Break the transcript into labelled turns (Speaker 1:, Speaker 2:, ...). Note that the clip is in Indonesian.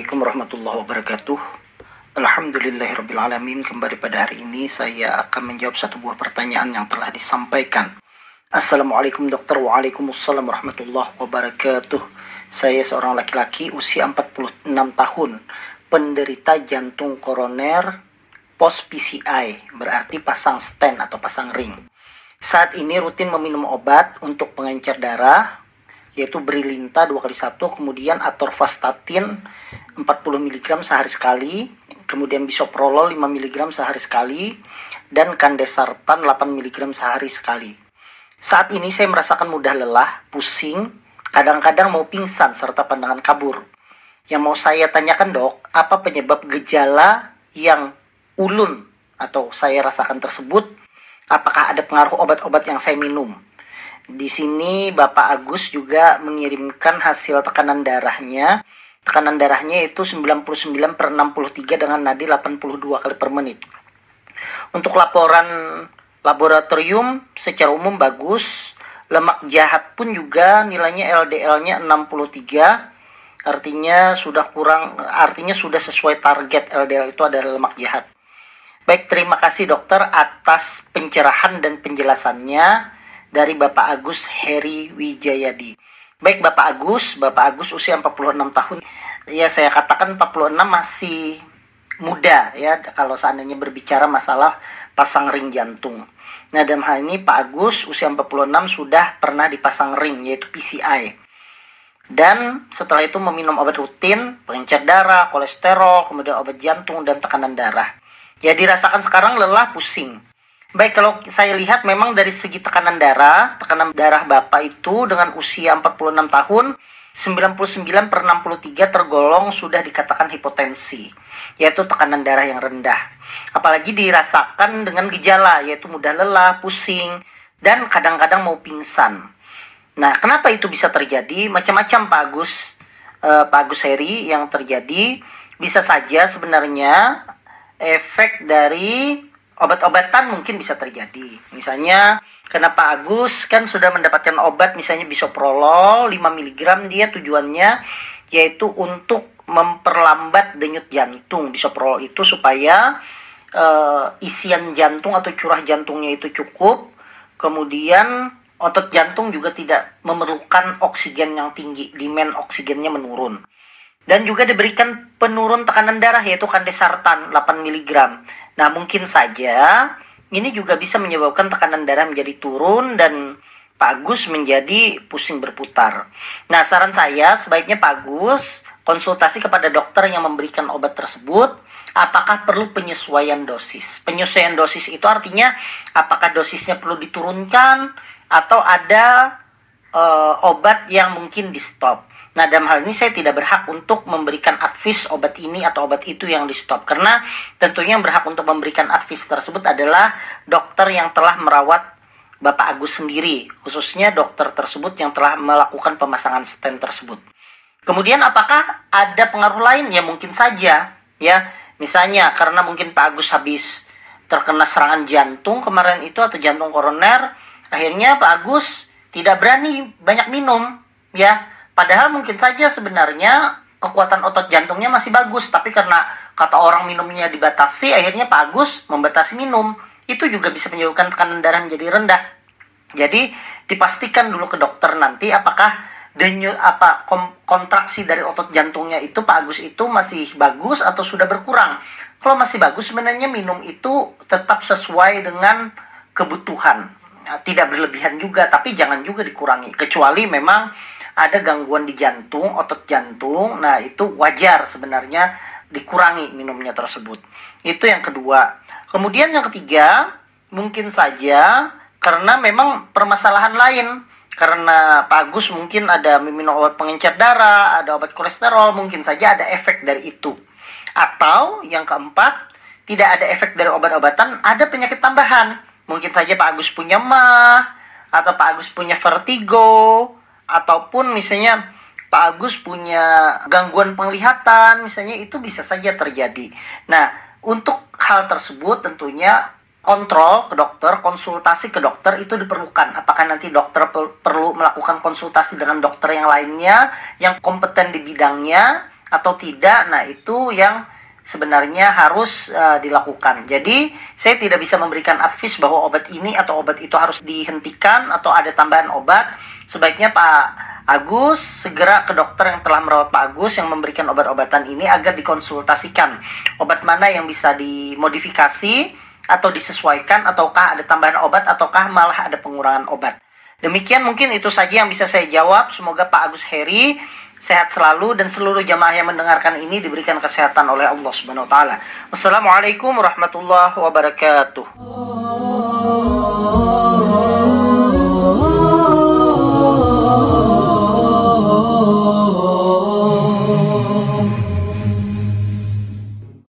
Speaker 1: Assalamualaikum warahmatullahi wabarakatuh. Alhamdulillahirrabbilalamin. Kembali pada hari ini saya akan menjawab satu buah pertanyaan yang telah disampaikan. Assalamualaikum dokter. Waalaikumsalam warahmatullahi wabarakatuh. Saya seorang laki-laki usia 46 tahun. Penderita jantung koroner post PCI. Berarti pasang stent atau pasang ring. Saat ini rutin meminum obat untuk pengencer darah, yaitu Brilinta 2 kali 1 kemudian atorvastatin 40 mg sehari sekali kemudian bisoprolol 5 mg sehari sekali dan kandesartan 8 mg sehari sekali. Saat ini saya merasakan mudah lelah pusing kadang-kadang mau pingsan serta pandangan kabur. Yang mau saya tanyakan dok apa penyebab gejala yang ulun atau saya rasakan tersebut? Apakah ada pengaruh obat-obat yang saya minum? Di sini Bapak Agus juga mengirimkan hasil tekanan darahnya. Tekanan darahnya itu 99 per 63 dengan nadi 82 kali per menit. Untuk laporan laboratorium secara umum bagus. Lemak jahat pun juga nilainya LDL-nya 63. Artinya sudah kurang artinya sudah sesuai target LDL itu adalah lemak jahat. Baik, terima kasih dokter atas pencerahan dan penjelasannya dari Bapak Agus Heri Wijayadi. Baik Bapak Agus, Bapak Agus usia 46 tahun. Ya saya katakan 46 masih muda ya kalau seandainya berbicara masalah pasang ring jantung. Nah dalam hal ini Pak Agus usia 46 sudah pernah dipasang ring yaitu PCI. Dan setelah itu meminum obat rutin, pengencer darah, kolesterol, kemudian obat jantung dan tekanan darah. Ya dirasakan sekarang lelah pusing. Baik, kalau saya lihat memang dari segi tekanan darah, tekanan darah Bapak itu dengan usia 46 tahun, 99 per 63 tergolong sudah dikatakan hipotensi, yaitu tekanan darah yang rendah. Apalagi dirasakan dengan gejala, yaitu mudah lelah, pusing, dan kadang-kadang mau pingsan. Nah, kenapa itu bisa terjadi? Macam-macam Pak Agus, eh, Pak Agus Heri yang terjadi. Bisa saja sebenarnya efek dari obat-obatan mungkin bisa terjadi. Misalnya karena Pak Agus kan sudah mendapatkan obat misalnya bisoprolol 5 mg dia tujuannya yaitu untuk memperlambat denyut jantung bisoprolol itu supaya uh, isian jantung atau curah jantungnya itu cukup. Kemudian otot jantung juga tidak memerlukan oksigen yang tinggi, demand oksigennya menurun dan juga diberikan penurun tekanan darah yaitu kandesartan 8 mg. Nah, mungkin saja ini juga bisa menyebabkan tekanan darah menjadi turun dan Pak menjadi pusing berputar. Nah, saran saya sebaiknya Pak konsultasi kepada dokter yang memberikan obat tersebut apakah perlu penyesuaian dosis. Penyesuaian dosis itu artinya apakah dosisnya perlu diturunkan atau ada uh, obat yang mungkin di stop. Nah, dalam hal ini saya tidak berhak untuk memberikan advis obat ini atau obat itu yang di stop karena tentunya yang berhak untuk memberikan advis tersebut adalah dokter yang telah merawat Bapak Agus sendiri, khususnya dokter tersebut yang telah melakukan pemasangan stent tersebut. Kemudian apakah ada pengaruh lain? Ya mungkin saja, ya. Misalnya karena mungkin Pak Agus habis terkena serangan jantung kemarin itu atau jantung koroner, akhirnya Pak Agus tidak berani banyak minum, ya Padahal mungkin saja sebenarnya kekuatan otot jantungnya masih bagus, tapi karena kata orang minumnya dibatasi, akhirnya Pak Agus membatasi minum. Itu juga bisa menyebabkan tekanan darah menjadi rendah. Jadi dipastikan dulu ke dokter nanti apakah denyut apa kontraksi dari otot jantungnya itu Pak Agus itu masih bagus atau sudah berkurang. Kalau masih bagus sebenarnya minum itu tetap sesuai dengan kebutuhan. Nah, tidak berlebihan juga, tapi jangan juga dikurangi. Kecuali memang ada gangguan di jantung, otot jantung. Nah, itu wajar sebenarnya dikurangi minumnya tersebut. Itu yang kedua. Kemudian yang ketiga, mungkin saja karena memang permasalahan lain. Karena Pak Agus mungkin ada minum obat pengencer darah, ada obat kolesterol, mungkin saja ada efek dari itu. Atau yang keempat, tidak ada efek dari obat-obatan, ada penyakit tambahan. Mungkin saja Pak Agus punya mah, atau Pak Agus punya vertigo, ataupun misalnya Pak Agus punya gangguan penglihatan misalnya itu bisa saja terjadi. Nah, untuk hal tersebut tentunya kontrol ke dokter, konsultasi ke dokter itu diperlukan. Apakah nanti dokter perlu melakukan konsultasi dengan dokter yang lainnya yang kompeten di bidangnya atau tidak. Nah, itu yang sebenarnya harus uh, dilakukan. Jadi, saya tidak bisa memberikan advice bahwa obat ini atau obat itu harus dihentikan atau ada tambahan obat. Sebaiknya Pak Agus segera ke dokter yang telah merawat Pak Agus yang memberikan obat-obatan ini agar dikonsultasikan obat mana yang bisa dimodifikasi atau disesuaikan ataukah ada tambahan obat ataukah malah ada pengurangan obat. Demikian mungkin itu saja yang bisa saya jawab. Semoga Pak Agus Heri sehat selalu dan seluruh jamaah yang mendengarkan ini diberikan kesehatan oleh Allah Subhanahu wa taala. Wassalamualaikum warahmatullahi wabarakatuh.